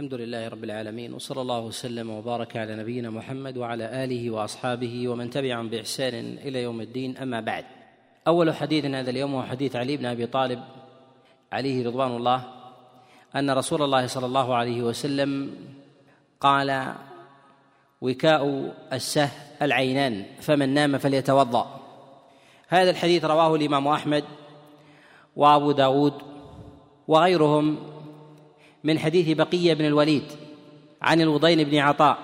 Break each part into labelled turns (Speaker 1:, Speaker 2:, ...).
Speaker 1: الحمد لله رب العالمين وصلى الله وسلم وبارك على نبينا محمد وعلى آله وأصحابه ومن تبعهم بإحسان إلى يوم الدين أما بعد. أول حديث هذا اليوم هو حديث علي بن أبي طالب عليه رضوان الله أن رسول الله صلى الله عليه وسلم قال وكاء السه العينان فمن نام فليتوضأ. هذا الحديث رواه الإمام أحمد وأبو داود وغيرهم من حديث بقية بن الوليد عن الوضين بن عطاء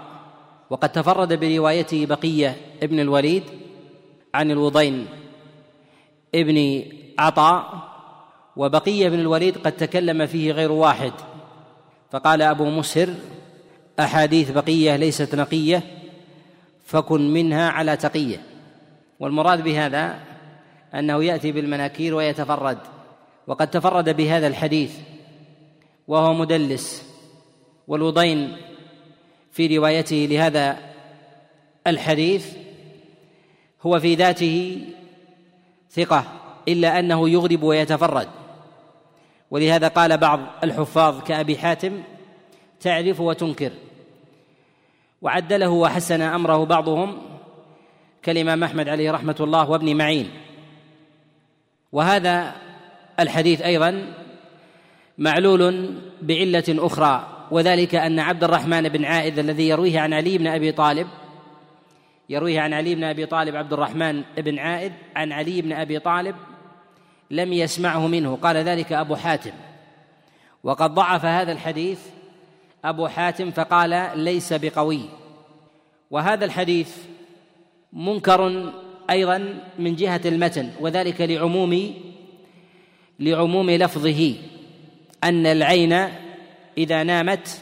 Speaker 1: وقد تفرد بروايته بقية بن الوليد عن الوضين ابن عطاء وبقية بن الوليد قد تكلم فيه غير واحد. فقال أبو مسهر أحاديث بقية ليست نقية فكن منها على تقية. والمراد بهذا أنه يأتي بالمناكير ويتفرد وقد تفرد بهذا الحديث وهو مدلس والوضين في روايته لهذا الحديث هو في ذاته ثقة إلا أنه يغرب ويتفرد. ولهذا قال بعض الحفاظ كأبي حاتم تعرف وتنكر وعدله وحسن أمره بعضهم كالإمام أحمد عليه رحمة الله وابن معين. وهذا الحديث أيضا معلول بعلة أخرى وذلك أن عبد الرحمن بن عائذ الذي يرويه عن علي بن أبي طالب يرويه عن علي بن أبي طالب عبد الرحمن بن عائذ عن علي بن أبي طالب لم يسمعه منه قال ذلك أبو حاتم. وقد ضعف هذا الحديث أبو حاتم فقال ليس بقوي. وهذا الحديث منكر أيضا من جهة المتن وذلك لعموم لعموم لفظه. أن العين إذا نامت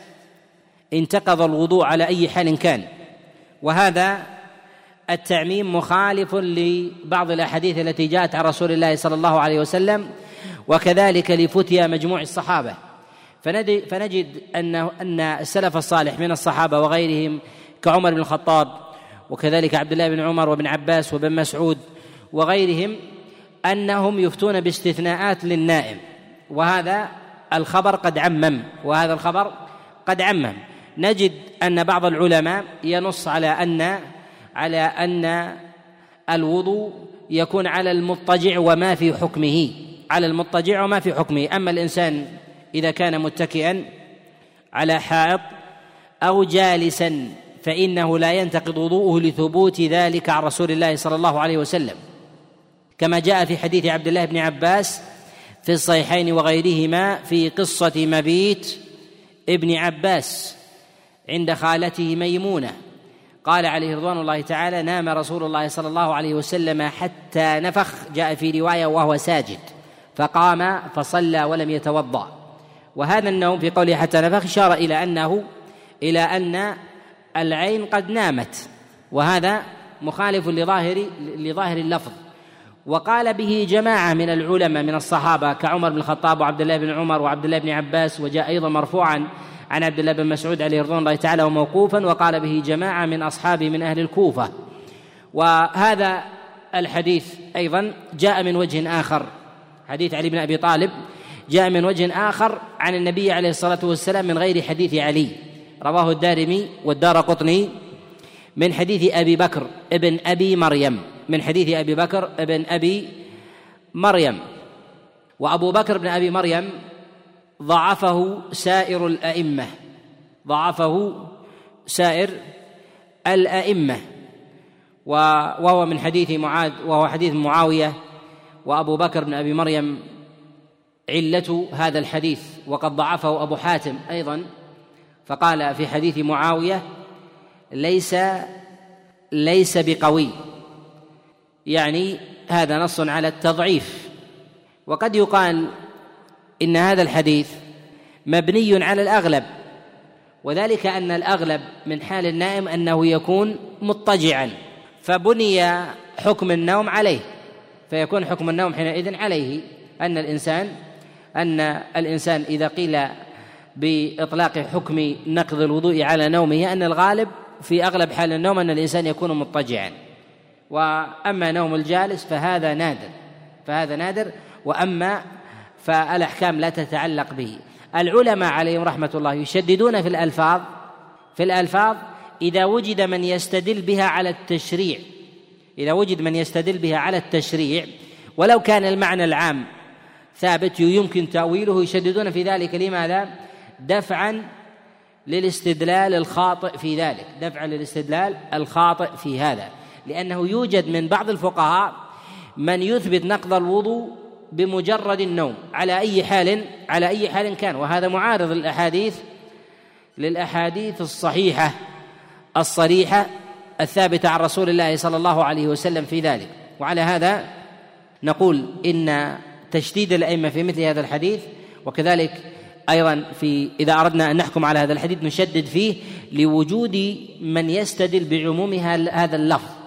Speaker 1: انتقض الوضوء على أي حال كان. وهذا التعميم مخالف لبعض الأحاديث التي جاءت عن رسول الله صلى الله عليه وسلم وكذلك لفتيا مجموع الصحابة. فنجد ان أن السلف الصالح من الصحابة وغيرهم كعمر بن الخطاب وكذلك عبد الله بن عمر وابن عباس وابن مسعود وغيرهم أنهم يفتون باستثناءات للنائم. وهذا الخبر قد عمم وهذا الخبر قد عمم. نجد أن بعض العلماء ينص على أن على أن الوضوء يكون على المضطجع وما في حكمه على المضطجع وما في حكمه. أما الإنسان إذا كان متكئا على حائط أو جالسا فإنه لا ينتقض وضوءه لثبوت ذلك عن رسول الله صلى الله عليه وسلم. كما جاء في حديث عبد الله بن عباس في الصحيحين وغيرهما في قصة مبيت ابن عباس عند خالته ميمونة. قال عليه رضوان الله تعالى نام رسول الله صلى الله عليه وسلم حتى نفخ. جاء في رواية وهو ساجد. فقام فصلى ولم يتوضأ. وهذا النوم في قوله حتى نفخ إشارة إلى أنه إلى أن العين قد نامت. وهذا مخالف لظاهر لظاهر اللفظ. وقال به جماعة من العلماء من الصحابة كعمر بن الخطاب وعبد الله بن عمر وعبد الله بن عباس وجاء أيضا مرفوعا عن عبد الله بن مسعود عليه رضوان الله تعالى وموقوفا وقال به جماعة من أصحابه من أهل الكوفة. وهذا الحديث أيضا جاء من وجه آخر. حديث علي بن أبي طالب جاء من وجه آخر عن النبي عليه الصلاة والسلام من غير حديث علي. رواه الدارمي والدار قطني من حديث أبي بكر ابن أبي مريم. من حديث أبي بكر بن أبي مريم. وأبو بكر بن أبي مريم ضعفه سائر الأئمة. ضعفه سائر الأئمة. وهو من حديث معاذ وهو حديث معاوية. وأبو بكر بن أبي مريم علة هذا الحديث. وقد ضعفه أبو حاتم أيضا. فقال في حديث معاوية ليس ليس بقوي. يعني هذا نص على التضعيف. وقد يقال إن هذا الحديث مبني على الأغلب وذلك أن الأغلب من حال النائم أنه يكون مضطجعا فبني حكم النوم عليه فيكون حكم النوم حينئذ عليه. أن الإنسان أن الإنسان إذا قيل بإطلاق حكم نقض الوضوء على نومه أن الغالب في أغلب حال النوم أن الإنسان يكون مضطجعا. وأما نوم الجالس فهذا نادر فهذا نادر. وأما فالأحكام لا تتعلق به. العلماء عليهم رحمة الله يشددون في الألفاظ في الألفاظ إذا وجد من يستدل بها على التشريع إذا وجد من يستدل بها على التشريع. ولو كان المعنى العام ثابت يمكن تأويله يشددون في ذلك. لماذا؟ دفعا للاستدلال الخاطئ في ذلك دفعا للاستدلال الخاطئ في هذا. لأنه يوجد من بعض الفقهاء من يثبت نقض الوضوء بمجرد النوم على أي حال على أي حال كان. وهذا معارض للأحاديث للأحاديث الصحيحة الصريحة الثابتة عن رسول الله صلى الله عليه وسلم في ذلك. وعلى هذا نقول إن تشديد الأئمة في مثل هذا الحديث وكذلك أيضا في إذا أردنا أن نحكم على هذا الحديث نشدد فيه لوجود من يستدل بعموم هذا اللفظ.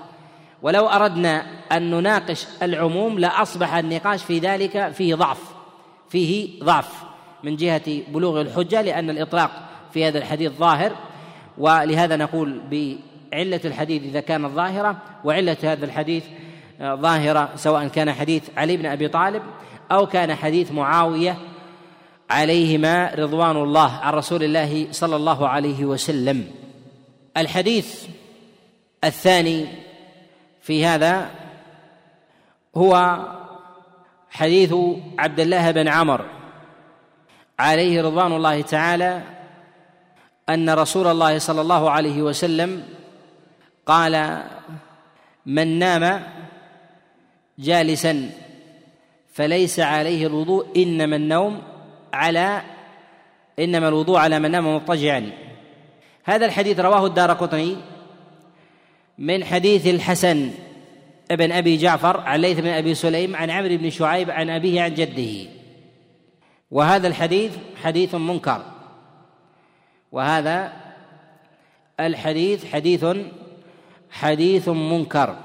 Speaker 1: ولو أردنا أن نناقش العموم لأصبح النقاش في ذلك فيه ضعف فيه ضعف من جهة بلوغ الحجة لأن الإطلاق في هذا الحديث ظاهر ولهذا نقول بعلة الحديث إذا كانت ظاهرة وعلة هذا الحديث ظاهرة سواء كان حديث علي بن أبي طالب أو كان حديث معاوية عليهما رضوان الله عن رسول الله صلى الله عليه وسلم. الحديث الثاني في هذا هو حديث عبد الله بن عمر عليه رضوان الله تعالى أن رسول الله صلى الله عليه وسلم قال من نام جالسا فليس عليه الوضوء إنما النوم على إنما الوضوء على من نام مضطجعا. هذا الحديث رواه الدار قطني. من حديث الحسن ابن أبي جعفر عن ليث بن أبي سليم عن عمرو بن شعيب عن أبيه عن جده. وهذا الحديث حديث منكر. وهذا الحديث حديث حديث منكر.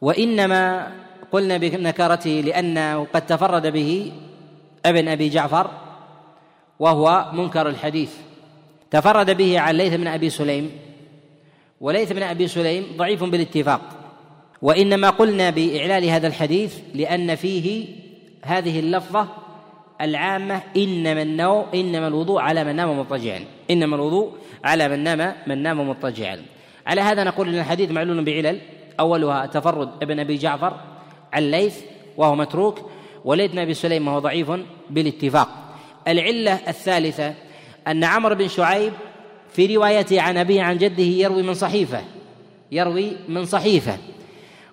Speaker 1: وإنما قلنا بنكرته لأنه قد تفرد به ابن أبي جعفر وهو منكر الحديث. تفرد به عن ليث بن أبي سليم. وليث بن أبي سليم ضعيف بالاتفاق. وإنما قلنا بإعلال هذا الحديث لأن فيه هذه اللفظة العامة إنما النوم إنما الوضوء على من نام مضطجعا. إنما الوضوء على من نام من نام مضطجعا. على هذا نقول إن الحديث معلول بعلل. أولها تفرد ابن أبي جعفر عن ليث وهو متروك وليث بن أبي سليم وهو ضعيف بالاتفاق. العلة الثالثة أن عمرو بن شعيب في روايته عن أبيه عن جده يروي من صحيفة يروي من صحيفة.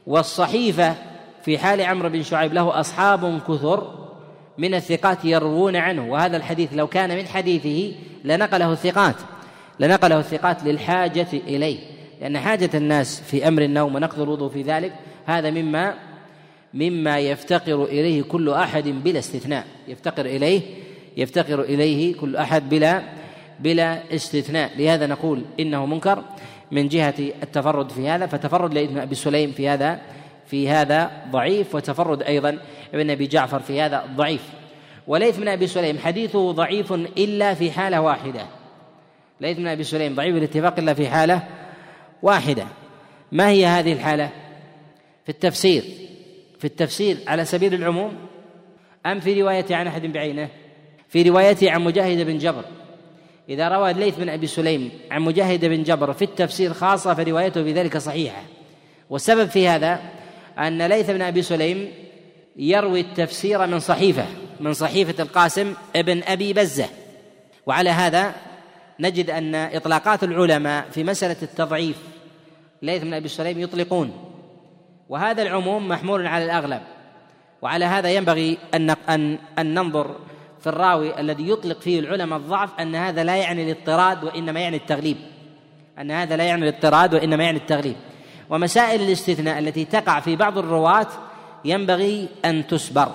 Speaker 1: والصحيفة في حال عمرو بن شعيب له أصحاب كثر من الثقات يروون عنه. وهذا الحديث لو كان من حديثه لنقله الثقات لنقله الثقات للحاجة إليه. لأن حاجة الناس في أمر النوم ونقض الوضوء في ذلك هذا مما مما يفتقر إليه كل أحد بلا استثناء. يفتقر إليه يفتقر إليه كل أحد بلا بلا استثناء. لهذا نقول إنه منكر من جهة التفرد في هذا فتفرد لابن ابي سليم في هذا في هذا ضعيف وتفرد أيضا ابن أبي جعفر في هذا ضعيف. وليث بن أبي سليم حديثه ضعيف إلا في حالة واحدة. ليث بن أبي سليم ضعيف الاتفاق إلا في حالة واحدة. ما هي هذه الحالة؟ في التفسير. في التفسير على سبيل العموم أم في رواية عن أحد بعينه؟ في روايته عن مجاهد بن جبر. إذا روى الليث بن أبي سليم عن مجاهد بن جبر في التفسير خاصة فروايته بذلك صحيحة. والسبب في هذا أن ليث بن أبي سليم يروي التفسير من صحيفة من صحيفة القاسم ابن أبي بزة. وعلى هذا نجد أن إطلاقات العلماء في مسألة التضعيف ليث بن أبي سليم يطلقون. وهذا العموم محمول على الأغلب. وعلى هذا ينبغي أن أن أن ننظر في الراوي الذي يطلق فيه العلماء الضعف أن هذا لا يعني الاضطراد وإنما يعني التغليب. أن هذا لا يعني الاضطراد وإنما يعني التغليب. ومسائل الاستثناء التي تقع في بعض الرواة ينبغي أن تسبر.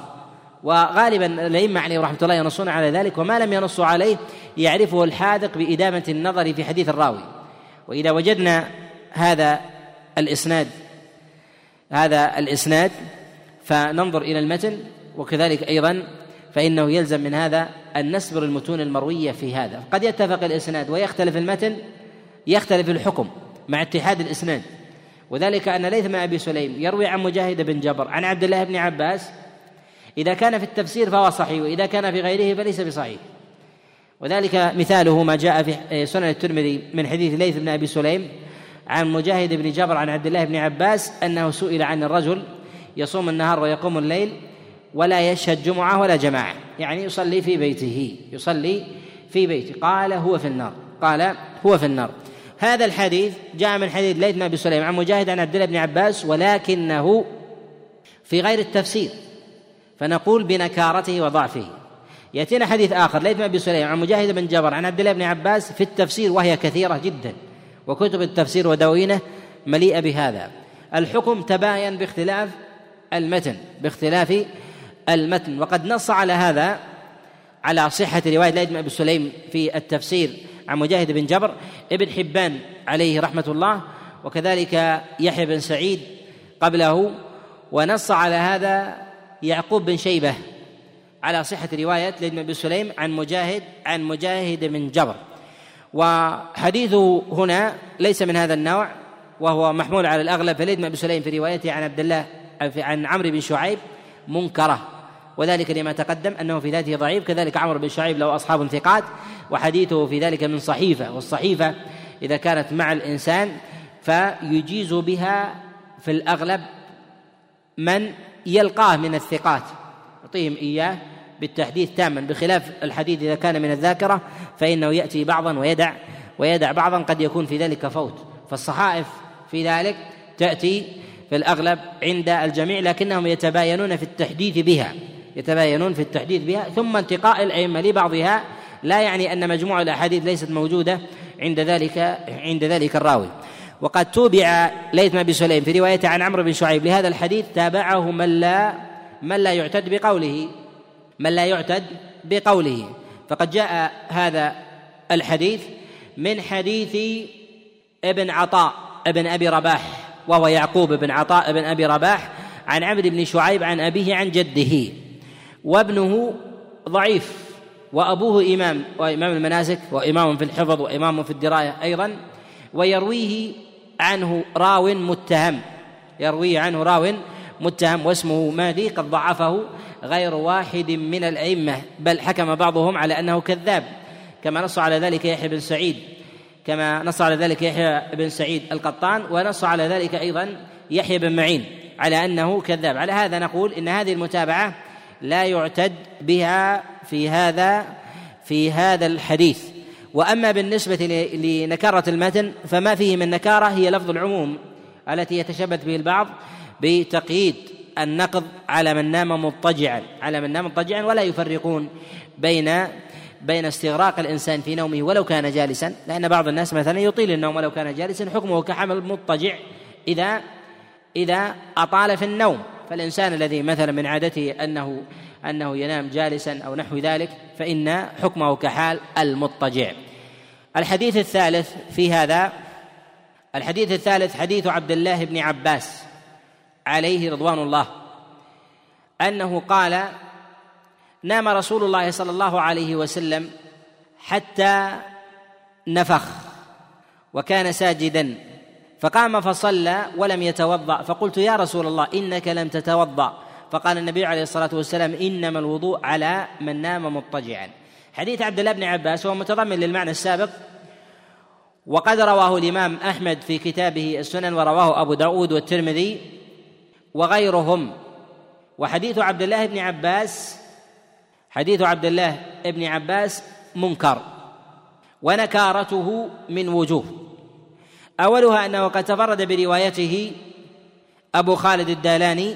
Speaker 1: وغالبا الأئمة عليهم رحمة الله ينصون على ذلك وما لم ينصوا عليه يعرفه الحاذق بإدامة النظر في حديث الراوي. وإذا وجدنا هذا الإسناد هذا الإسناد فننظر إلى المتن وكذلك أيضا فإنه يلزم من هذا أن نسبر المتون المروية في هذا. قد يتفق الإسناد ويختلف المتن يختلف الحكم مع اتحاد الإسناد. وذلك أن ليث بن أبي سليم يروي عن مجاهد بن جبر عن عبد الله بن عباس إذا كان في التفسير فهو صحيح وإذا كان في غيره فليس بصحيح. وذلك مثاله ما جاء في سنن الترمذي من حديث ليث بن أبي سليم عن مجاهد بن جبر عن عبد الله بن عباس أنه سئل عن الرجل يصوم النهار ويقوم الليل ولا يشهد جمعة ولا جماعة. يعني يصلي في بيته يصلي في بيته. قال هو في النار. قال هو في النار. هذا الحديث جاء من حديث ليث بن أبي سليم عن مجاهد عن عبد الله بن عباس ولكنه في غير التفسير. فنقول بنكارته وضعفه. يأتينا حديث آخر. ليث بن أبي سليم عن مجاهد بن جبر عن عبد الله بن عباس في التفسير وهي كثيرة جدا. وكتب التفسير ودواوينه مليئة بهذا. الحكم تباين باختلاف المتن باختلاف المتن. وقد نص على هذا على صحة رواية ليث بن أبي سليم في التفسير عن مجاهد بن جبر ابن حبان عليه رحمة الله وكذلك يحيى بن سعيد قبله ونص على هذا يعقوب بن شيبة على صحة رواية ليث بن أبي سليم عن مجاهد عن مجاهد بن جبر. وحديثه هنا ليس من هذا النوع وهو محمول على الأغلب فليث بن أبي سليم في روايته عن عبد الله عن عمرو بن شعيب منكره. وذلك لما تقدم أنه في ذاته ضعيف كذلك عمرو بن شعيب له أصحاب ثقات وحديثه في ذلك من صحيفة والصحيفة إذا كانت مع الإنسان فيجيز بها في الأغلب من يلقاه من الثقات. يعطيهم إياه بالتحديث تاما بخلاف الحديث إذا كان من الذاكرة فإنه يأتي بعضا ويدع ويدع بعضا قد يكون في ذلك فوت. فالصحائف في ذلك تأتي في الأغلب عند الجميع لكنهم يتباينون في التحديث بها. يتباينون في التحديث بها ثم انتقاء الأئمة لبعضها. لا يعني أن مجموع الأحاديث ليست موجودة عند ذلك عند ذلك الراوي. وقد توبع ليث بن سليم في روايته عن عمرو بن شعيب لهذا الحديث تابعه من لا من لا يعتد بقوله من لا يعتد بقوله. فقد جاء هذا الحديث من حديث ابن عطاء ابن أبي رباح وهو يعقوب بن عطاء بن أبي رباح عن عمرو بن شعيب عن أبيه عن جده. وابنه ضعيف وأبوه إمام وإمام المناسك وإمام في الحفظ وإمام في الدراية أيضا ويرويه عنه راو متهم يرويه عنه راو متهم واسمه مهدي قد ضعفه غير واحد من الأئمة بل حكم بعضهم على أنه كذاب كما نص على ذلك يحيى بن سعيد كما نص على ذلك يحيى بن سعيد القطان ونص على ذلك أيضا يحيى بن معين على أنه كذاب. على هذا نقول إن هذه المتابعة لا يعتد بها في هذا في هذا الحديث. وأما بالنسبة لنكارة المتن فما فيه من نكارة هي لفظ العموم التي يتشبث به البعض بتقييد النقض على من نام مضطجعا على من نام مضطجعا ولا يفرقون بين بين استغراق الإنسان في نومه ولو كان جالسا. لأن بعض الناس مثلا يطيل النوم ولو كان جالسا حكمه كحمل المضطجع إذا إذا أطال في النوم. فالإنسان الذي مثلا من عادته أنه أنه ينام جالسا أو نحو ذلك فإن حكمه كحال المضطجع. الحديث الثالث في هذا الحديث الثالث حديث عبد الله بن عباس عليه رضوان الله أنه قال نام رسول الله صلى الله عليه وسلم حتى نفخ وكان ساجدا. فقام فصلى ولم يتوضأ. فقلت يا رسول الله إنك لم تتوضأ. فقال النبي عليه الصلاة والسلام إنما الوضوء على من نام مضطجعا. حديث عبد الله بن عباس هو متضمن للمعنى السابق. وقد رواه الإمام أحمد في كتابه السنن ورواه أبو داود والترمذي وغيرهم. وحديث عبد الله بن عباس حديث عبد الله بن عباس منكر ونكارته من وجوه. أولها أنه قد تفرد بروايته أبو خالد الدالاني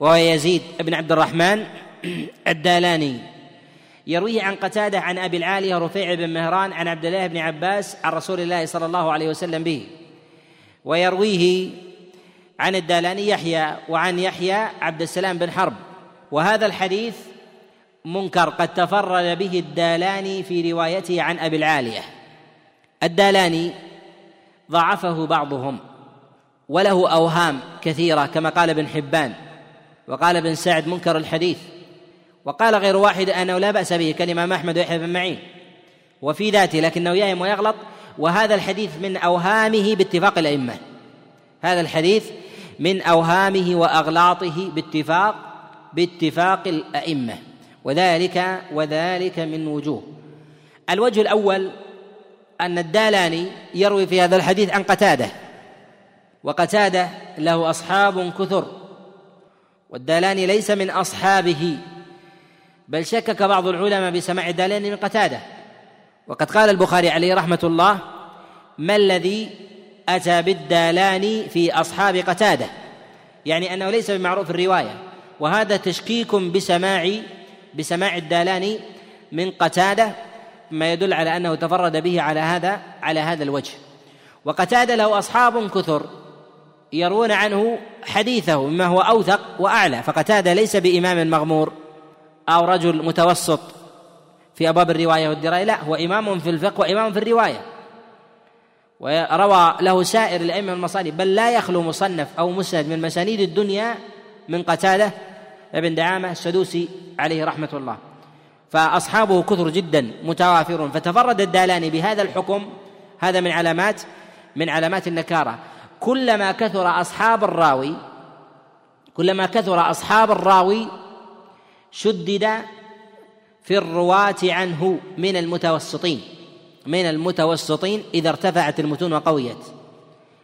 Speaker 1: وهو يزيد بن عبد الرحمن الدالاني. يرويه عن قتادة عن أبي العالية رفيع بن مهران عن عبد الله بن عباس عن رسول الله صلى الله عليه وسلم به. ويرويه عن الدالاني يحيى وعن يحيى عبد السلام بن حرب. وهذا الحديث منكر قد تفرد به الدالاني في روايته عن أبي العالية. الدالاني ضعفه بعضهم وله أوهام كثيرة كما قال ابن حبان وقال ابن سعد منكر الحديث وقال غير واحد أنه لا بأس به كالامام أحمد ويحيى بن معين. وفي ذاته لكنه يهم ويغلط وهذا الحديث من أوهامه باتفاق الأئمة. هذا الحديث من أوهامه وأغلاطه باتفاق باتفاق الأئمة. وذلك وذلك من وجوه. الوجه الأول أن الدالاني يروي في هذا الحديث عن قتادة وقتادة له أصحاب كثر والدالاني ليس من أصحابه بل شكك بعض العلماء بسماع الدالاني من قتادة. وقد قال البخاري عليه رحمة الله ما الذي أتى بالدالاني في أصحاب قتادة؟ يعني أنه ليس بمعروف الرواية. وهذا تشكيك بسماع بسماع الدالاني من قتادة ما يدل على أنه تفرد به على هذا على هذا الوجه. وقتادة له أصحاب كثر يروون عنه حديثه مما هو أوثق وأعلى فقتادة ليس بإمام مغمور أو رجل متوسط في أبواب الرواية والدراية لا هو إمام في الفقه وإمام في الرواية. وروى له سائر الأئمة المصانف بل لا يخلو مصنف أو مسند من مسانيد الدنيا من قتادة ابن دعامة السدوسي عليه رحمة الله. فأصحابه كثر جدا متوافرون فتفرد الدالاني بهذا الحكم هذا من علامات من علامات النكارة. كلما كثر أصحاب الراوي كلما كثر أصحاب الراوي شدد في الرواة عنه من المتوسطين. من المتوسطين إذا ارتفعت المتون وقويت.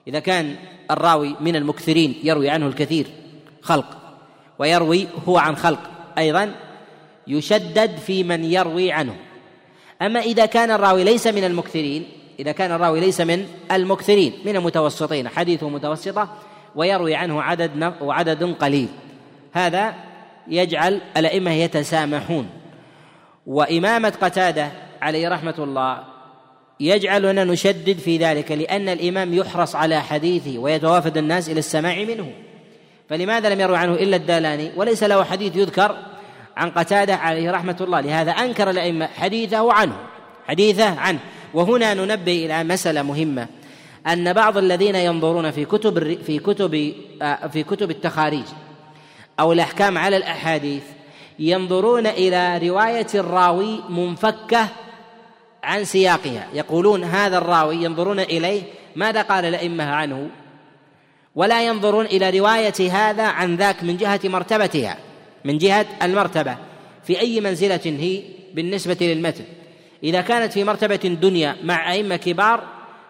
Speaker 1: إذا كان الراوي من المكثرين يروي عنه الكثير خلق ويروي هو عن خلق أيضا يشدد في من يروي عنه. أما إذا كان الراوي ليس من المكثرين إذا كان الراوي ليس من المكثرين من المتوسطين حديثه متوسطة ويروي عنه عدد وعدد قليل. هذا يجعل الأئمة يتسامحون. وإمامة قتادة عليه رحمة الله يجعلنا نشدد في ذلك لأن الإمام يحرص على حديثه ويتوافد الناس إلى السماع منه. فلماذا لم يروي عنه إلا الدالاني؟ وليس له حديث يذكر عن قتادة عليه رحمة الله لهذا أنكر الأئمة حديثه عنه حديثه عنه. وهنا ننبه إلى مسألة مهمة أن بعض الذين ينظرون في كتب في كتب آه، في كتب التخاريج أو الأحكام على الأحاديث ينظرون إلى رواية الراوي منفكة عن سياقها. يقولون هذا الراوي ينظرون إليه ماذا قال الأئمة عنه؟ ولا ينظرون إلى رواية هذا عن ذاك من جهة مرتبتها. من جهة المرتبة. في أي منزلة هي؟ بالنسبة للمتن. إذا كانت في مرتبة دنيا مع أئمة كبار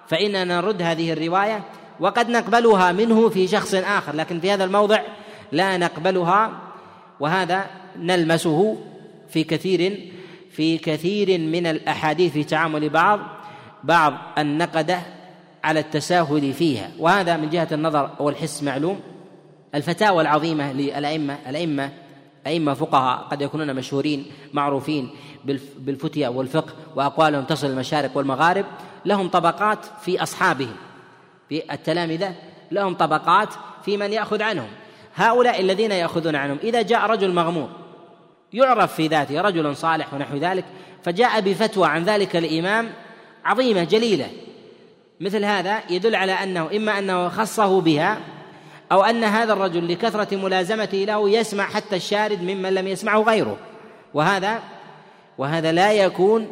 Speaker 1: فإننا نرد هذه الرواية. وقد نقبلها منه في شخص آخر لكن في هذا الموضع لا نقبلها. وهذا نلمسه في كثير في كثير من الأحاديث في تعامل بعض بعض النقدة على التساهل فيها. وهذا من جهة النظر والحس معلوم. الفتاوى العظيمة للأئمة الأئمة أئمة فقهاء قد يكونون مشهورين معروفين بالفتية والفقه وأقوالهم تصل المشارق والمغارب لهم طبقات في أصحابهم. في التلامذة لهم طبقات في من يأخذ عنهم. هؤلاء الذين يأخذون عنهم إذا جاء رجل مغمور يعرف في ذاته رجل صالح ونحو ذلك فجاء بفتوى عن ذلك الإمام عظيمة جليلة. مثل هذا يدل على أنه إما أنه خصه بها أو أن هذا الرجل لكثرة ملازمته له يسمع حتى الشارد ممن لم يسمعه غيره. وهذا وهذا لا يكون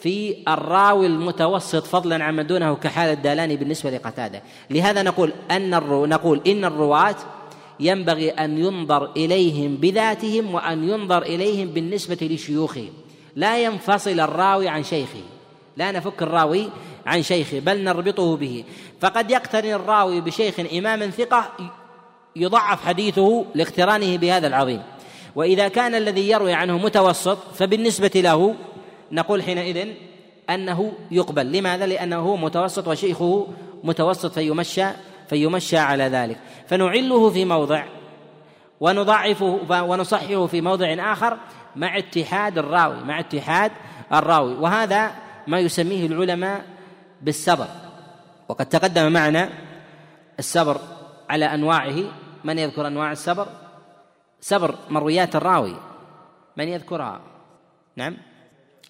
Speaker 1: في الراوي المتوسط فضلا عمن دونه كحال الدالاني بالنسبة لقتادة. لهذا نقول أن الرو نقول إن الرواة ينبغي أن ينظر إليهم بذاتهم وأن ينظر إليهم بالنسبة لشيوخهم. لا ينفصل الراوي عن شيخه. لا نفك الراوي عن شيخه بل نربطه به. فقد يقترن الراوي بشيخ إمام ثقة يضعف حديثه لاقترانه بهذا العظيم. وإذا كان الذي يروي عنه متوسط فبالنسبة له نقول حينئذ أنه يقبل. لماذا؟ لأنه متوسط وشيخه متوسط فيمشى فيمشى على ذلك. فنعله في موضع ونضعفه ونصححه في موضع آخر مع اتحاد الراوي مع اتحاد الراوي. وهذا ما يسميه العلماء بالسبر وقد تقدم معنا السبر على أنواعه من يذكر أنواع السبر؟ سبر مرويات الراوي. من يذكرها؟ نعم.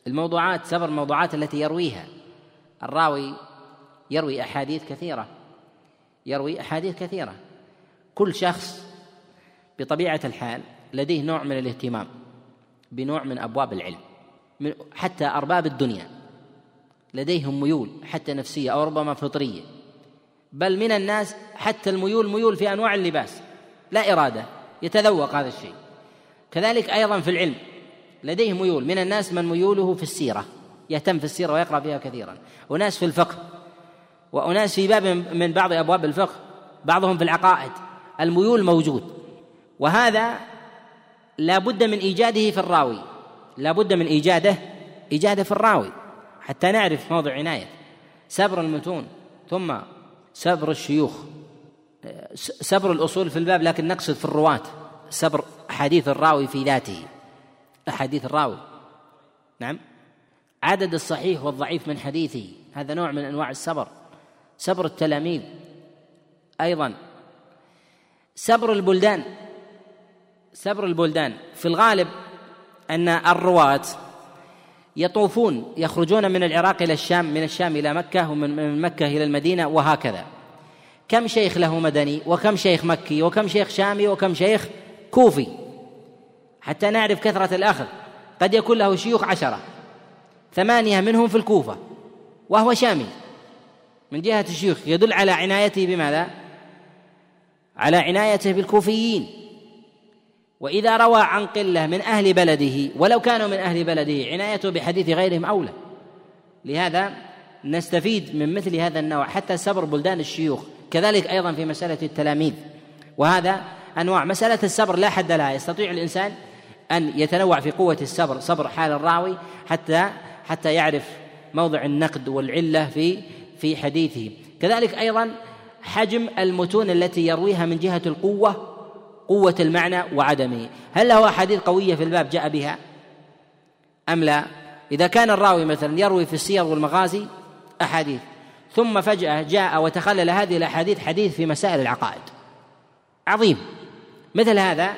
Speaker 1: الموضوعات سبر الموضوعات التي يرويها. الراوي يروي أحاديث كثيرة. يروي أحاديث كثيرة. كل شخص بطبيعة الحال لديه نوع من الاهتمام بنوع من أبواب العلم حتى أرباب الدنيا. لديهم ميول حتى نفسية أو ربما فطرية. بل من الناس حتى الميول ميول في أنواع اللباس. لا إرادة يتذوق هذا الشيء. كذلك أيضا في العلم لديه ميول. من الناس من ميوله في السيرة يهتم في السيرة ويقرأ فيها كثيرا. أناس في الفقه وأناس في باب من بعض أبواب الفقه بعضهم في العقائد. الميول موجود وهذا لا بد من إيجاده في الراوي. لا بد من إيجاده إيجاده في الراوي. حتى نعرف موضع عناية. سبر المتون ثم سبر الشيوخ. سبر الأصول في الباب لكن نقصد في الرواة. سبر أحاديث الراوي في ذاته. أحاديث الراوي. نعم. عدد الصحيح والضعيف من حديثه. هذا نوع من أنواع السبر. سبر التلاميذ. أيضا. سبر البلدان. سبر البلدان. في الغالب أن الرواة يطوفون يخرجون من العراق إلى الشام من الشام إلى مكة ومن مكة إلى المدينة وهكذا. كم شيخ له مدني وكم شيخ مكي وكم شيخ شامي وكم شيخ كوفي. حتى نعرف كثرة الأخذ. قد يكون له شيوخ عشرة. ثمانية منهم في الكوفة وهو شامي. من جهة الشيوخ يدل على عنايته بماذا؟ على عنايته بالكوفيين. وإذا روى عن قلة من أهل بلده ولو كانوا من أهل بلده عنايته بحديث غيرهم أولى. لهذا نستفيد من مثل هذا النوع حتى سبر بلدان الشيوخ كذلك أيضا في مسألة التلاميذ. وهذا أنواع مسألة السبر لا حد لها يستطيع الإنسان أن يتنوع في قوة السبر صبر حال الراوي حتى حتى يعرف موضع النقد والعلة في في حديثه. كذلك أيضا حجم المتون التي يرويها من جهة القوة قوة المعنى وعدمه. هل له أحاديث قوية في الباب جاء بها؟ أم لا؟ إذا كان الراوي مثلا يروي في السير والمغازي أحاديث. ثم فجأة جاء وتخلل هذه الأحاديث حديث في مسائل العقائد. عظيم. مثل هذا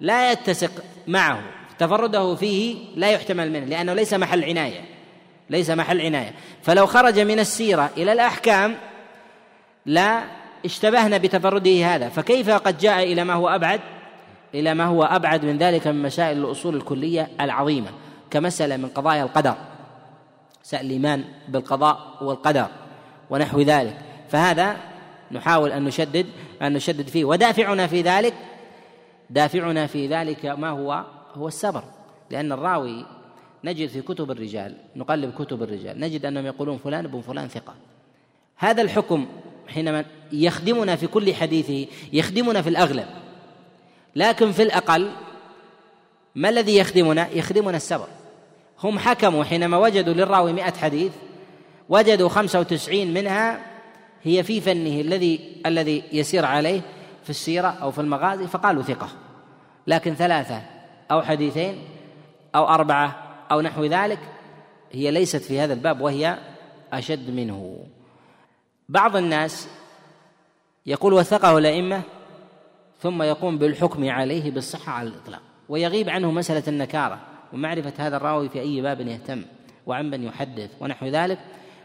Speaker 1: لا يتسق معه. تفرده فيه لا يحتمل منه لأنه ليس محل عناية. ليس محل عناية. فلو خرج من السيرة إلى الأحكام لا اشتبهنا بتفرده هذا فكيف قد جاء إلى ما هو أبعد؟ إلى ما هو أبعد من ذلك من مسائل الأصول الكلية العظيمة كمسألة من قضايا القدر مسائل الإيمان بالقضاء والقدر ونحو ذلك. فهذا نحاول أن نشدد أن نشدد فيه ودافعنا في ذلك دافعنا في ذلك ما هو هو الصبر لأن الراوي نجد في كتب الرجال نقلب كتب الرجال نجد أنهم يقولون فلان ابن فلان ثقة. هذا الحكم حينما يخدمنا في كل حديثه يخدمنا في الأغلب. لكن في الأقل ما الذي يخدمنا؟ يخدمنا السبر هم حكموا حينما وجدوا للراوي مئة حديث وجدوا خمسة وتسعين منها هي في فنه الذي الذي يسير عليه في السيرة أو في المغازي فقالوا ثقة. لكن ثلاثة أو حديثين أو أربعة أو نحو ذلك هي ليست في هذا الباب وهي أشد منه. بعض الناس يقول وثقه الأئمة ثم يقوم بالحكم عليه بالصحة على الإطلاق ويغيب عنه مسألة النكارة ومعرفة هذا الراوي في أي باب يهتم وعن من يحدث ونحو ذلك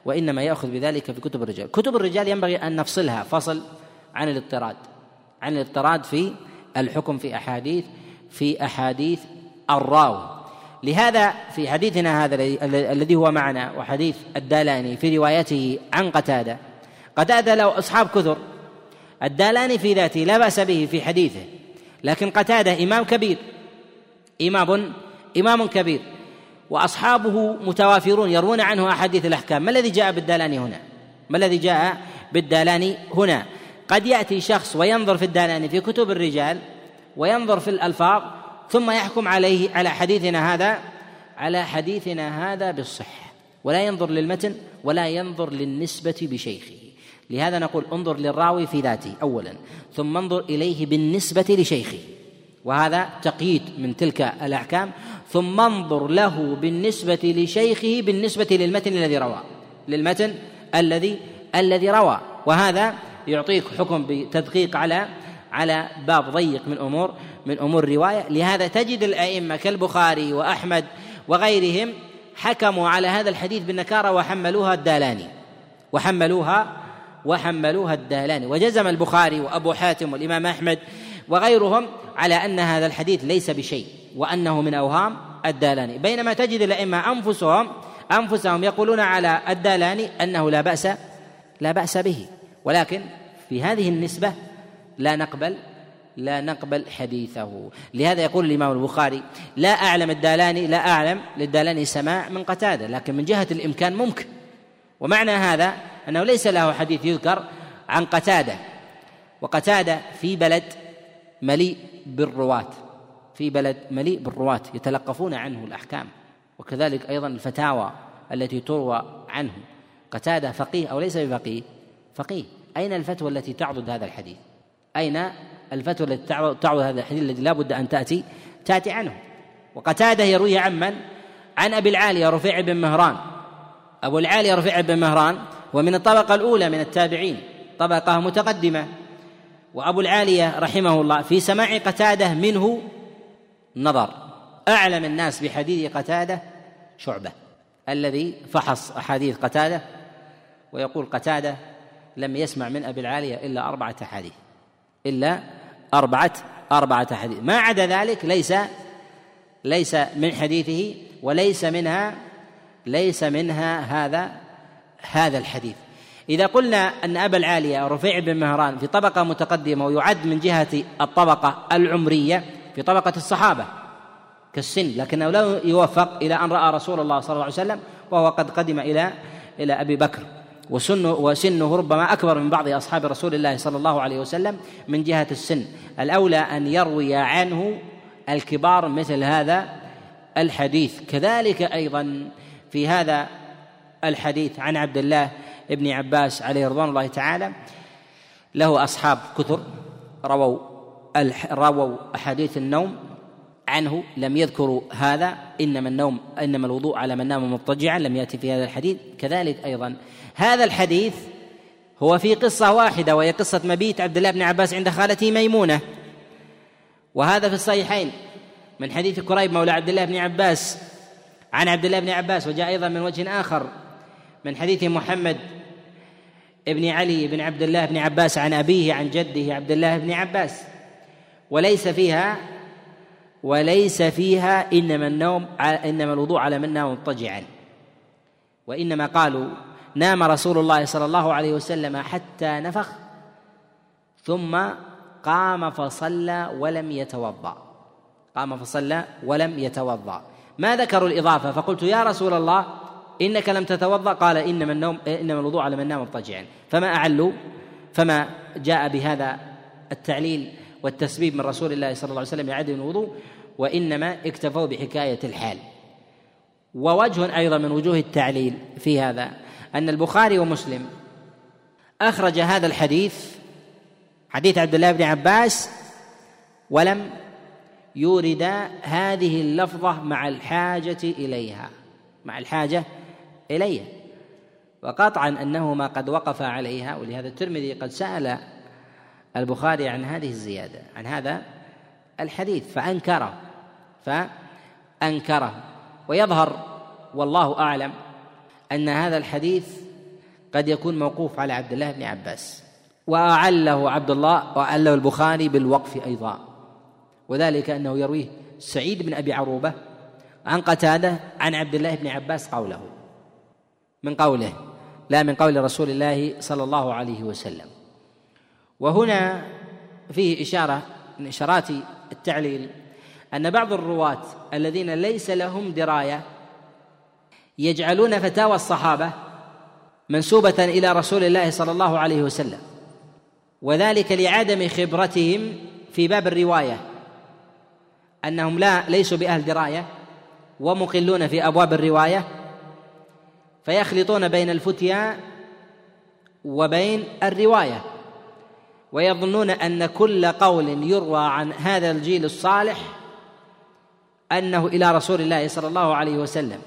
Speaker 1: وإنما يأخذ بذلك في كتب الرجال. كتب الرجال ينبغي أن نفصلها فصل عن الاضطراد عن الاضطراد في الحكم في أحاديث في أحاديث الراوي. لهذا في حديثنا هذا الذي هو معنا وحديث الدالاني في روايته عن قتادة قتادة له أصحاب كثر. الدالاني في ذاته لا بأس به في حديثه لكن قتادة إمام كبير. إمام إمام كبير. وأصحابه متوافرون يروون عنه أحاديث الأحكام. ما الذي جاء بالدالاني هنا؟ ما الذي جاء بالدالاني هنا؟ قد يأتي شخص وينظر في الدالاني في كتب الرجال وينظر في الألفاظ ثم يحكم عليه على حديثنا هذا على حديثنا هذا بالصحة. ولا ينظر للمتن ولا ينظر للنسبة بشيخه. لهذا نقول انظر للراوي في ذاته أولا. ثم انظر إليه بالنسبة لشيخه وهذا تقييد من تلك الأحكام. ثم انظر له بالنسبة لشيخه بالنسبة للمتن الذي روى. للمتن الذي الذي روى. وهذا يعطيك حكم بتدقيق على على باب ضيق من أمور من أمور الروايه لهذا تجد الأئمة كالبخاري وأحمد وغيرهم حكموا على هذا الحديث بالنكارة وحملوها الدالاني. وحملوها وحملوها الدالاني وجزم البخاري وأبو حاتم والإمام أحمد وغيرهم على أن هذا الحديث ليس بشيء وأنه من أوهام الدالاني. بينما تجد الأئمة أنفسهم أنفسهم يقولون على الدالاني أنه لا بأس لا بأس به. ولكن في هذه النسبة لا نقبل لا نقبل حديثه. لهذا يقول الإمام البخاري لا أعلم الدالاني لا أعلم للدالاني سماع من قتادة لكن من جهة الإمكان ممكن. ومعنى هذا أنه ليس له حديث يذكر عن قتادة وقتادة في بلد مليء بالرواة في بلد مليء بالرواة يتلقفون عنه الأحكام وكذلك أيضا الفتاوى التي تروى عنه. قتادة فقيه أو ليس بفقيه؟ فقيه. أين الفتوى التي تعضد هذا الحديث؟ أين الفتوى التي تعضد هذا الحديث الذي لا بد أن تأتي تأتي عنه؟ وقتادة يروي عن من؟ عن أبي العالية رفيع بن مهران. أبو العالية رفيع بن مهران ومن الطبقة الأولى من التابعين طبقة متقدمة. وأبو العالية رحمه الله في سماع قتادة منه نظر. أعلم الناس بحديث قتادة شعبة الذي فحص أحاديث قتادة ويقول قتادة لم يسمع من أبي العالية إلا أربعة أحاديث إلا أربعة أربعة أحاديث. ما عدا ذلك ليس ليس من حديثه وليس منها ليس منها هذا هذا الحديث. إذا قلنا أن أبا العالية رفيع بن مهران في طبقة متقدمة ويعد من جهة الطبقة العمرية في طبقة الصحابة كالسن لكنه لا يوفق إلى أن رأى رسول الله صلى الله عليه وسلم وهو قد قدم إلى إلى أبي بكر. وسنه وسنه ربما أكبر من بعض أصحاب رسول الله صلى الله عليه وسلم من جهة السن. الأولى أن يروي عنه الكبار مثل هذا الحديث. كذلك أيضا في هذا الحديث عن عبد الله ابن عباس عليه رضوان الله تعالى له أصحاب كثر رووا رووا أحاديث النوم عنه لم يذكروا هذا إنما النوم إنما الوضوء على من نام مضطجعا لم يأتي في هذا الحديث. كذلك أيضا هذا الحديث هو في قصة واحدة وهي قصة مبيت عبد الله بن عباس عند خالته ميمونة. وهذا في الصحيحين من حديث كريب مولى عبد الله بن عباس عن عبد الله بن عباس وجاء أيضا من وجه آخر. من حديث محمد ابن علي بن عبد الله بن عباس عن أبيه عن جده عبد الله بن عباس. وليس فيها وليس فيها إنما النوم إنما الوضوء على من نام مضطجعا. وإنما قالوا نام رسول الله صلى الله عليه وسلم حتى نفخ ثم قام فصلى ولم يتوضأ. قام فصلى ولم يتوضأ. ما ذكروا الإضافة؟ فقلت يا رسول الله إنك لم تتوضأ. قال إنما النوم إنما الوضوء على من نام مضطجعا. فما أعلوا فما جاء بهذا التعليل والتسبيب من رسول الله صلى الله عليه وسلم لعدم الوضوء وإنما اكتفوا بحكاية الحال. ووجه أيضا من وجوه التعليل في هذا أن البخاري ومسلم أخرج هذا الحديث حديث عبد الله بن عباس ولم يورد هذه اللفظة مع الحاجة إليها مع الحاجة إليها وقطعا أنه ما قد وقف عليها ولهذا الترمذي قد سأل البخاري عن هذه الزيادة عن هذا الحديث فأنكره فأنكره ويظهر والله أعلم أن هذا الحديث قد يكون موقوف على عبد الله بن عباس. وأعله عبد الله وأعله البخاري بالوقف أيضا. وذلك أنه يرويه سعيد بن أبي عروبة عن قتادة عن عبد الله بن عباس قوله. من قوله لا من قول رسول الله صلى الله عليه وسلم. وهنا فيه إشارة من إشارات التعليل أن بعض الرواة الذين ليس لهم دراية يجعلون فتاوى الصحابة منسوبة إلى رسول الله صلى الله عليه وسلم وذلك لعدم خبرتهم في باب الرواية أنهم لا ليسوا بأهل دراية ومقلون في أبواب الرواية فيخلطون بين الفتيا وبين الرواية ويظنون أن كل قول يروى عن هذا الجيل الصالح أنه إلى رسول الله صلى الله عليه وسلم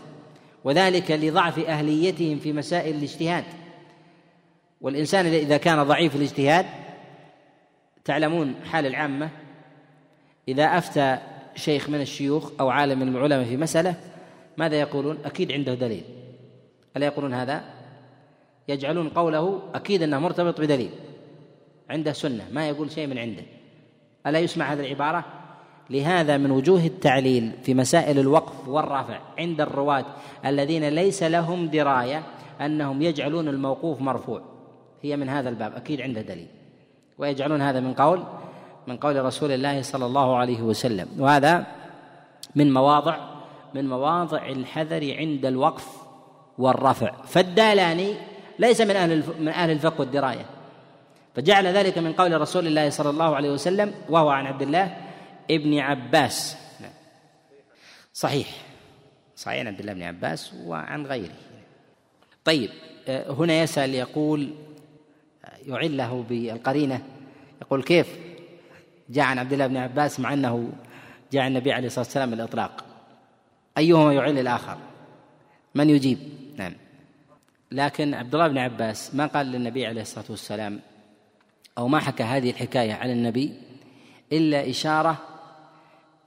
Speaker 1: وذلك لضعف أهليتهم في مسائل الاجتهاد. والإنسان إذا كان ضعيف الاجتهاد تعلمون حال العامة إذا أفتى شيخ من الشيوخ أو عالم من العلماء في مسألة ماذا يقولون؟ أكيد عنده دليل. ألا يقولون هذا؟ يجعلون قوله أكيد أنه مرتبط بدليل عنده سنة ما يقول شيء من عنده. ألا يسمع هذه العبارة؟ لهذا من وجوه التعليل في مسائل الوقف والرفع عند الرواة الذين ليس لهم دراية أنهم يجعلون الموقوف مرفوع. هي من هذا الباب أكيد عنده دليل ويجعلون هذا من قول من قول رسول الله صلى الله عليه وسلم. وهذا من مواضع من مواضع الحذر عند الوقف والرفع. فالدالاني ليس من أهل من أهل الفقه والدراية. فجعل ذلك من قول رسول الله صلى الله عليه وسلم وهو عن عبد الله ابن عباس. صحيح. صحيح عن عبد الله بن عباس وعن غيره. طيب هنا يسأل يقول يعله بالقرينة. يقول كيف؟ جاء عن عبد الله بن عباس مع أنه جاء النبي عليه الصلاة والسلام بالإطلاق. أيهما يعل الآخر؟ من يجيب؟ نعم. لكن عبد الله بن عباس ما قال للنبي عليه الصلاة والسلام أو ما حكى هذه الحكاية عن النبي إلا إشارة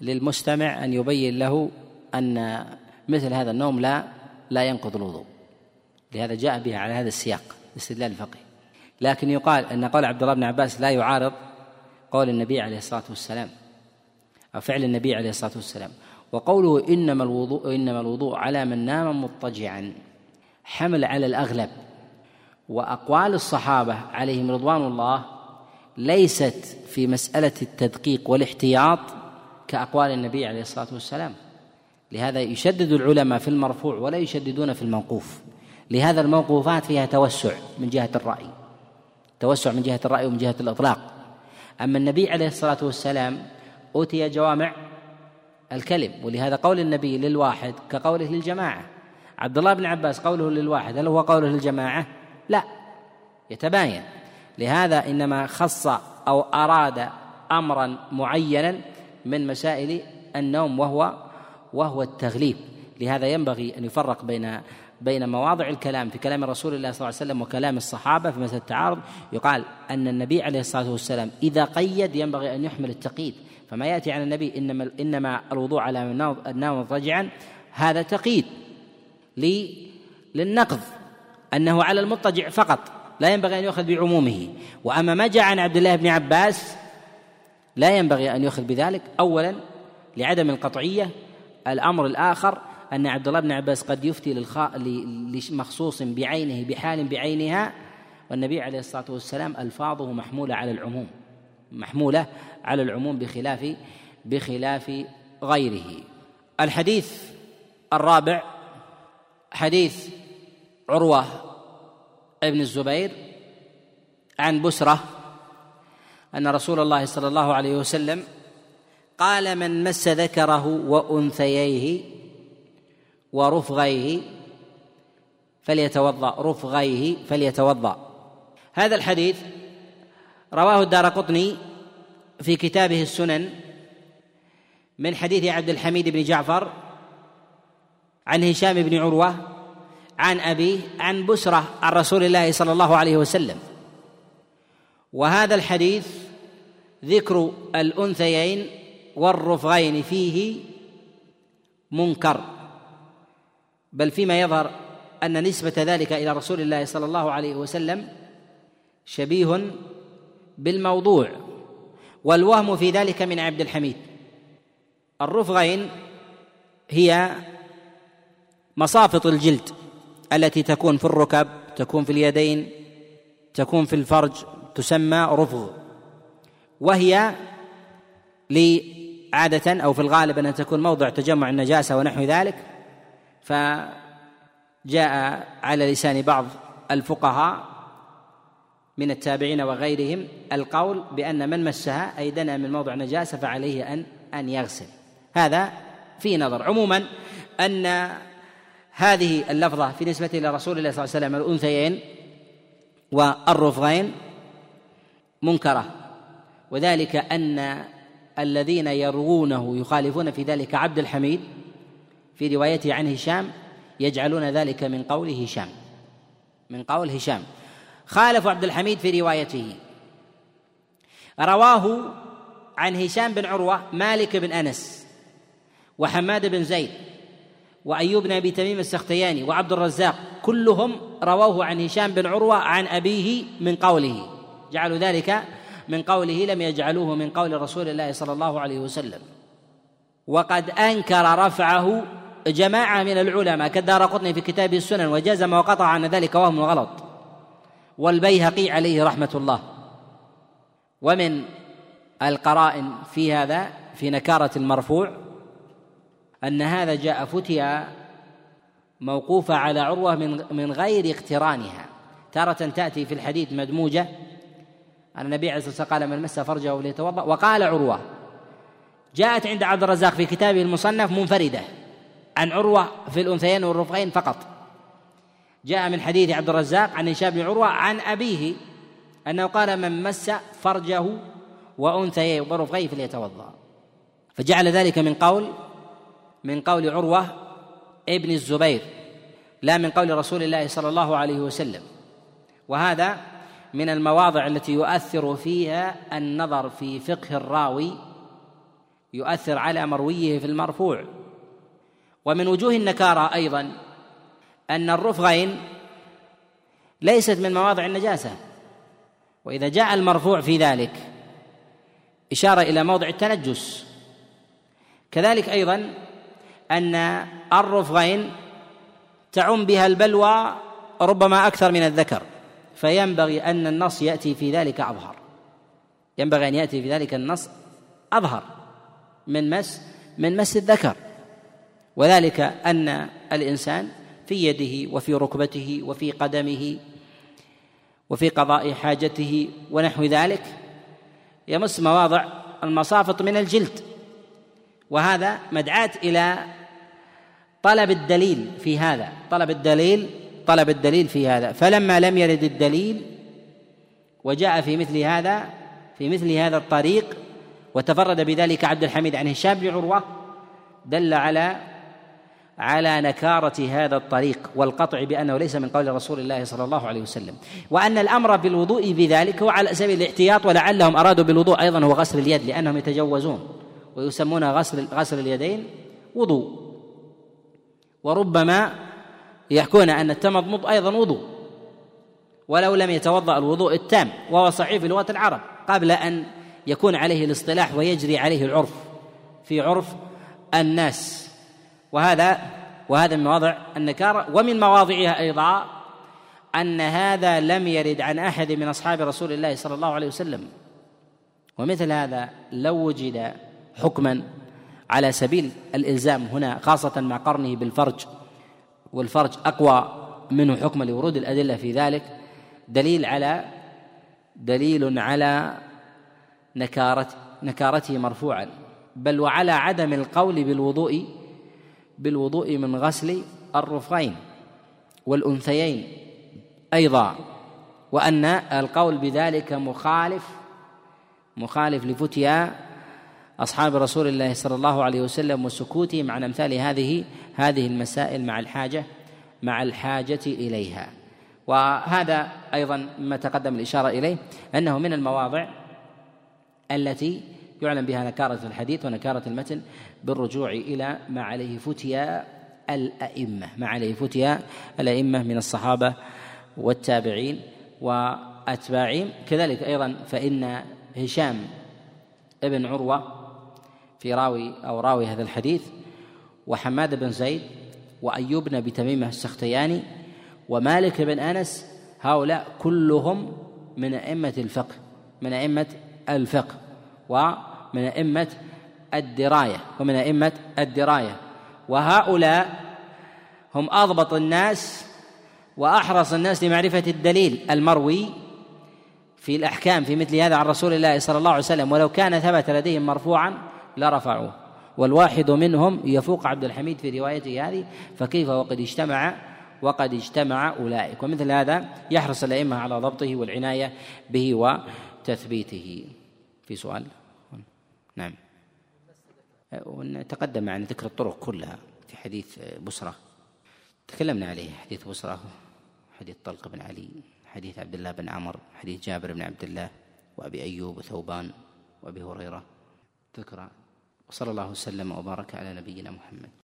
Speaker 1: للمستمع أن يبين له أن مثل هذا النوم لا لا ينقض الوضوء. لهذا جاء بها على هذا السياق استدلال الفقه لكن يقال أن قول عبد الله بن عباس لا يعارض قول النبي عليه الصلاة والسلام أو فعل النبي عليه الصلاة والسلام. وقوله إنما الوضوء إنما الوضوء على من نام مضطجعا. حمل على الأغلب. وأقوال الصحابة عليهم رضوان الله ليست في مسألة التدقيق والاحتياط كأقوال النبي عليه الصلاة والسلام. لهذا يشدد العلماء في المرفوع ولا يشددون في الموقوف. لهذا الموقوفات فيها توسع من جهة الرأي. توسع من جهة الرأي ومن جهة الإطلاق. أما النبي عليه الصلاة والسلام أوتي جوامع الكلم ولهذا قول النبي للواحد كقوله للجماعة عبد الله بن عباس قوله للواحد هل هو قوله للجماعة؟ لا يتباين. لهذا إنما خص أو أراد أمرا معينا من مسائل النوم وهو وهو التغليب. لهذا ينبغي أن يفرق بين بين مواضع الكلام في كلام رسول الله صلى الله عليه وسلم وكلام الصحابة في مسألة التعارض. يقال أن النبي عليه الصلاة والسلام إذا قيد ينبغي أن يحمل التقييد. فما يأتي عن النبي إنما إنما الوضوء على النوم مضطجعا هذا تقييد. للنقض أنه على المضطجع فقط لا ينبغي أن يؤخذ بعمومه. وأما ما جاء عن عبد الله بن عباس لا ينبغي أن يؤخذ بذلك. أولا لعدم القطعية. الأمر الآخر أن عبد الله بن عباس قد يفتي لمخصوص بعينه بحال بعينها. والنبي عليه الصلاة والسلام ألفاظه محمولة على العموم محمولة على العموم بخلاف بخلاف غيره. الحديث الرابع حديث عروة ابن الزبير عن بسرة أن رسول الله صلى الله عليه وسلم قال من مس ذكره وأنثييه ورفغيه فليتوضأ رفغيه فليتوضأ. هذا الحديث رواه الدار قطني في كتابه السنن من حديث عبد الحميد بن جعفر عن هشام بن عروة عن أبيه عن بسره عن رسول الله صلى الله عليه وسلم. وهذا الحديث ذكر الأنثيين والرفغين فيه منكر. بل فيما يظهر أن نسبة ذلك إلى رسول الله صلى الله عليه وسلم شبيه بالموضوع. والوهم في ذلك من عبد الحميد. الرفغين هي مصافط الجلد التي تكون في الركب تكون في اليدين تكون في الفرج تسمى رفغ وهي عادة أو في الغالب أنها تكون موضع تجمع النجاسة ونحو ذلك فجاء على لسان بعض الفقهاء من التابعين وغيرهم القول بأن من مسها أي دنا من موضع نجاسة فعليه أن أن يغسل. هذا في نظر. عموما أن هذه اللفظة في نسبة إلى رسول الله صلى الله عليه وسلم الأنثيين والرفغين منكرة. وذلك أن الذين يروونه يخالفون في ذلك عبد الحميد في روايته عن هشام يجعلون ذلك من قول هشام. من قول هشام. خالف عبد الحميد في روايته. رواه عن هشام بن عروة مالك بن أنس وحماد بن زيد وأيوب بن أبي تميم السختياني وعبد الرزاق كلهم رووه عن هشام بن عروة عن أبيه من قوله. جعلوا ذلك من قوله لم يجعلوه من قول رسول الله صلى الله عليه وسلم. وقد أنكر رفعه جماعة من العلماء كالدار قطني في كتابه السنن وجزم وقطع عن ذلك وهم غلط. والبيهقي عليه رحمة الله. ومن القرائن في هذا في نكارة المرفوع أن هذا جاء فتيا موقوفة على عروة من من غير اقترانها. تارة تأتي في الحديث مدموجة. أن النبي عليه الصلاة والسلام قال من مس فرجه ليتوضأ. وقال عروة جاءت عند عبد الرزاق في كتابه المصنف منفردة عن عروة في الأنثيين والرفقين فقط. جاء من حديث عبد الرزاق عن هشام بن عروة عن أبيه أنه قال من مس فرجه وأنثيه ورفقيه فليتوضأ. فجعل ذلك من قول من قول عروة ابن الزبير لا من قول رسول الله صلى الله عليه وسلم. وهذا من المواضع التي يؤثر فيها النظر في فقه الراوي يؤثر على مرويه في المرفوع. ومن وجوه النكارة أيضا أن الرفغين ليست من مواضع النجاسة. وإذا جاء المرفوع في ذلك إشارة إلى موضع التنجس. كذلك أيضا أن الرفغين تعم بها البلوى ربما أكثر من الذكر فينبغي أن النص يأتي في ذلك أظهر. ينبغي أن يأتي في ذلك النص أظهر من مس من مس الذكر. وذلك أن الإنسان في يده وفي ركبته وفي قدمه وفي قضاء حاجته ونحو ذلك يمس مواضع المصافط من الجلد. وهذا مدعاة إلى طلب الدليل في هذا طلب الدليل طلب الدليل في هذا. فلما لم يرد الدليل وجاء في مثل هذا في مثل هذا الطريق وتفرد بذلك عبد الحميد عن هشام بن عروة دل على على نكارة هذا الطريق والقطع بأنه ليس من قول رسول الله صلى الله عليه وسلم. وأن الأمر بالوضوء بذلك هو على سبيل الاحتياط ولعلهم أرادوا بالوضوء أيضا هو غسل اليد لأنهم يتجوزون. ويسمون غسل غسل اليدين وضوء. وربما يحكون أن التمضمض أيضا وضوء. ولو لم يتوضأ الوضوء التام وهو صحيح في لغة العرب قبل أن يكون عليه الاصطلاح ويجري عليه العرف. في عرف الناس. وهذا وهذا من مواضع النكارة. ومن مواضعها أيضا أن هذا لم يرد عن أحد من أصحاب رسول الله صلى الله عليه وسلم. ومثل هذا لو وجد حكما على سبيل الإلزام هنا خاصة مع قرنه بالفرج والفرج أقوى منه حكما لورود الأدلة في ذلك. دليل على دليل على نكارة نكارته مرفوعا. بل وعلى عدم القول بالوضوء بالوضوء من غسل الرفغين والأنثيين أيضا. وأن القول بذلك مخالف مخالف لفتيا أصحاب رسول الله صلى الله عليه وسلم وسكوتهم عن أمثال هذه هذه المسائل مع الحاجة مع الحاجة إليها. وهذا أيضا مما تقدم الإشارة إليه أنه من المواضع التي يعلم بها نكارة الحديث ونكارة المتن بالرجوع إلى ما عليه فتيا الأئمة. ما عليه فتيا الأئمة من الصحابة والتابعين وأتباعهم. كذلك أيضا فإن هشام ابن عروة في راوي أو راوي هذا الحديث وحماد بن زيد وأيوب بن أبي تميمة السختياني ومالك بن أنس هؤلاء كلهم من أئمة الفقه من أئمة الفقه ومن أئمة الدراية ومن أئمة الدراية. وهؤلاء هم أضبط الناس وأحرص الناس لمعرفة الدليل المروي في الأحكام في مثل هذا عن رسول الله صلى الله عليه وسلم. ولو كان ثبت لديهم مرفوعا لرفعوه والواحد منهم يفوق عبد الحميد في روايته هذه فكيف وقد اجتمع؟ وقد اجتمع أولئك. ومثل هذا يحرص الأئمة على ضبطه والعناية به وتثبيته. في سؤال؟ نعم. تقدم عن ذكر الطرق كلها في حديث بصرة تكلمنا عليه حديث بصرة حديث طلق بن علي حديث عبد الله بن عمر حديث جابر بن عبد الله وأبي أيوب وثوبان وأبي هريرة. ذكر وصلى الله وسلم وبارك على نبينا محمد.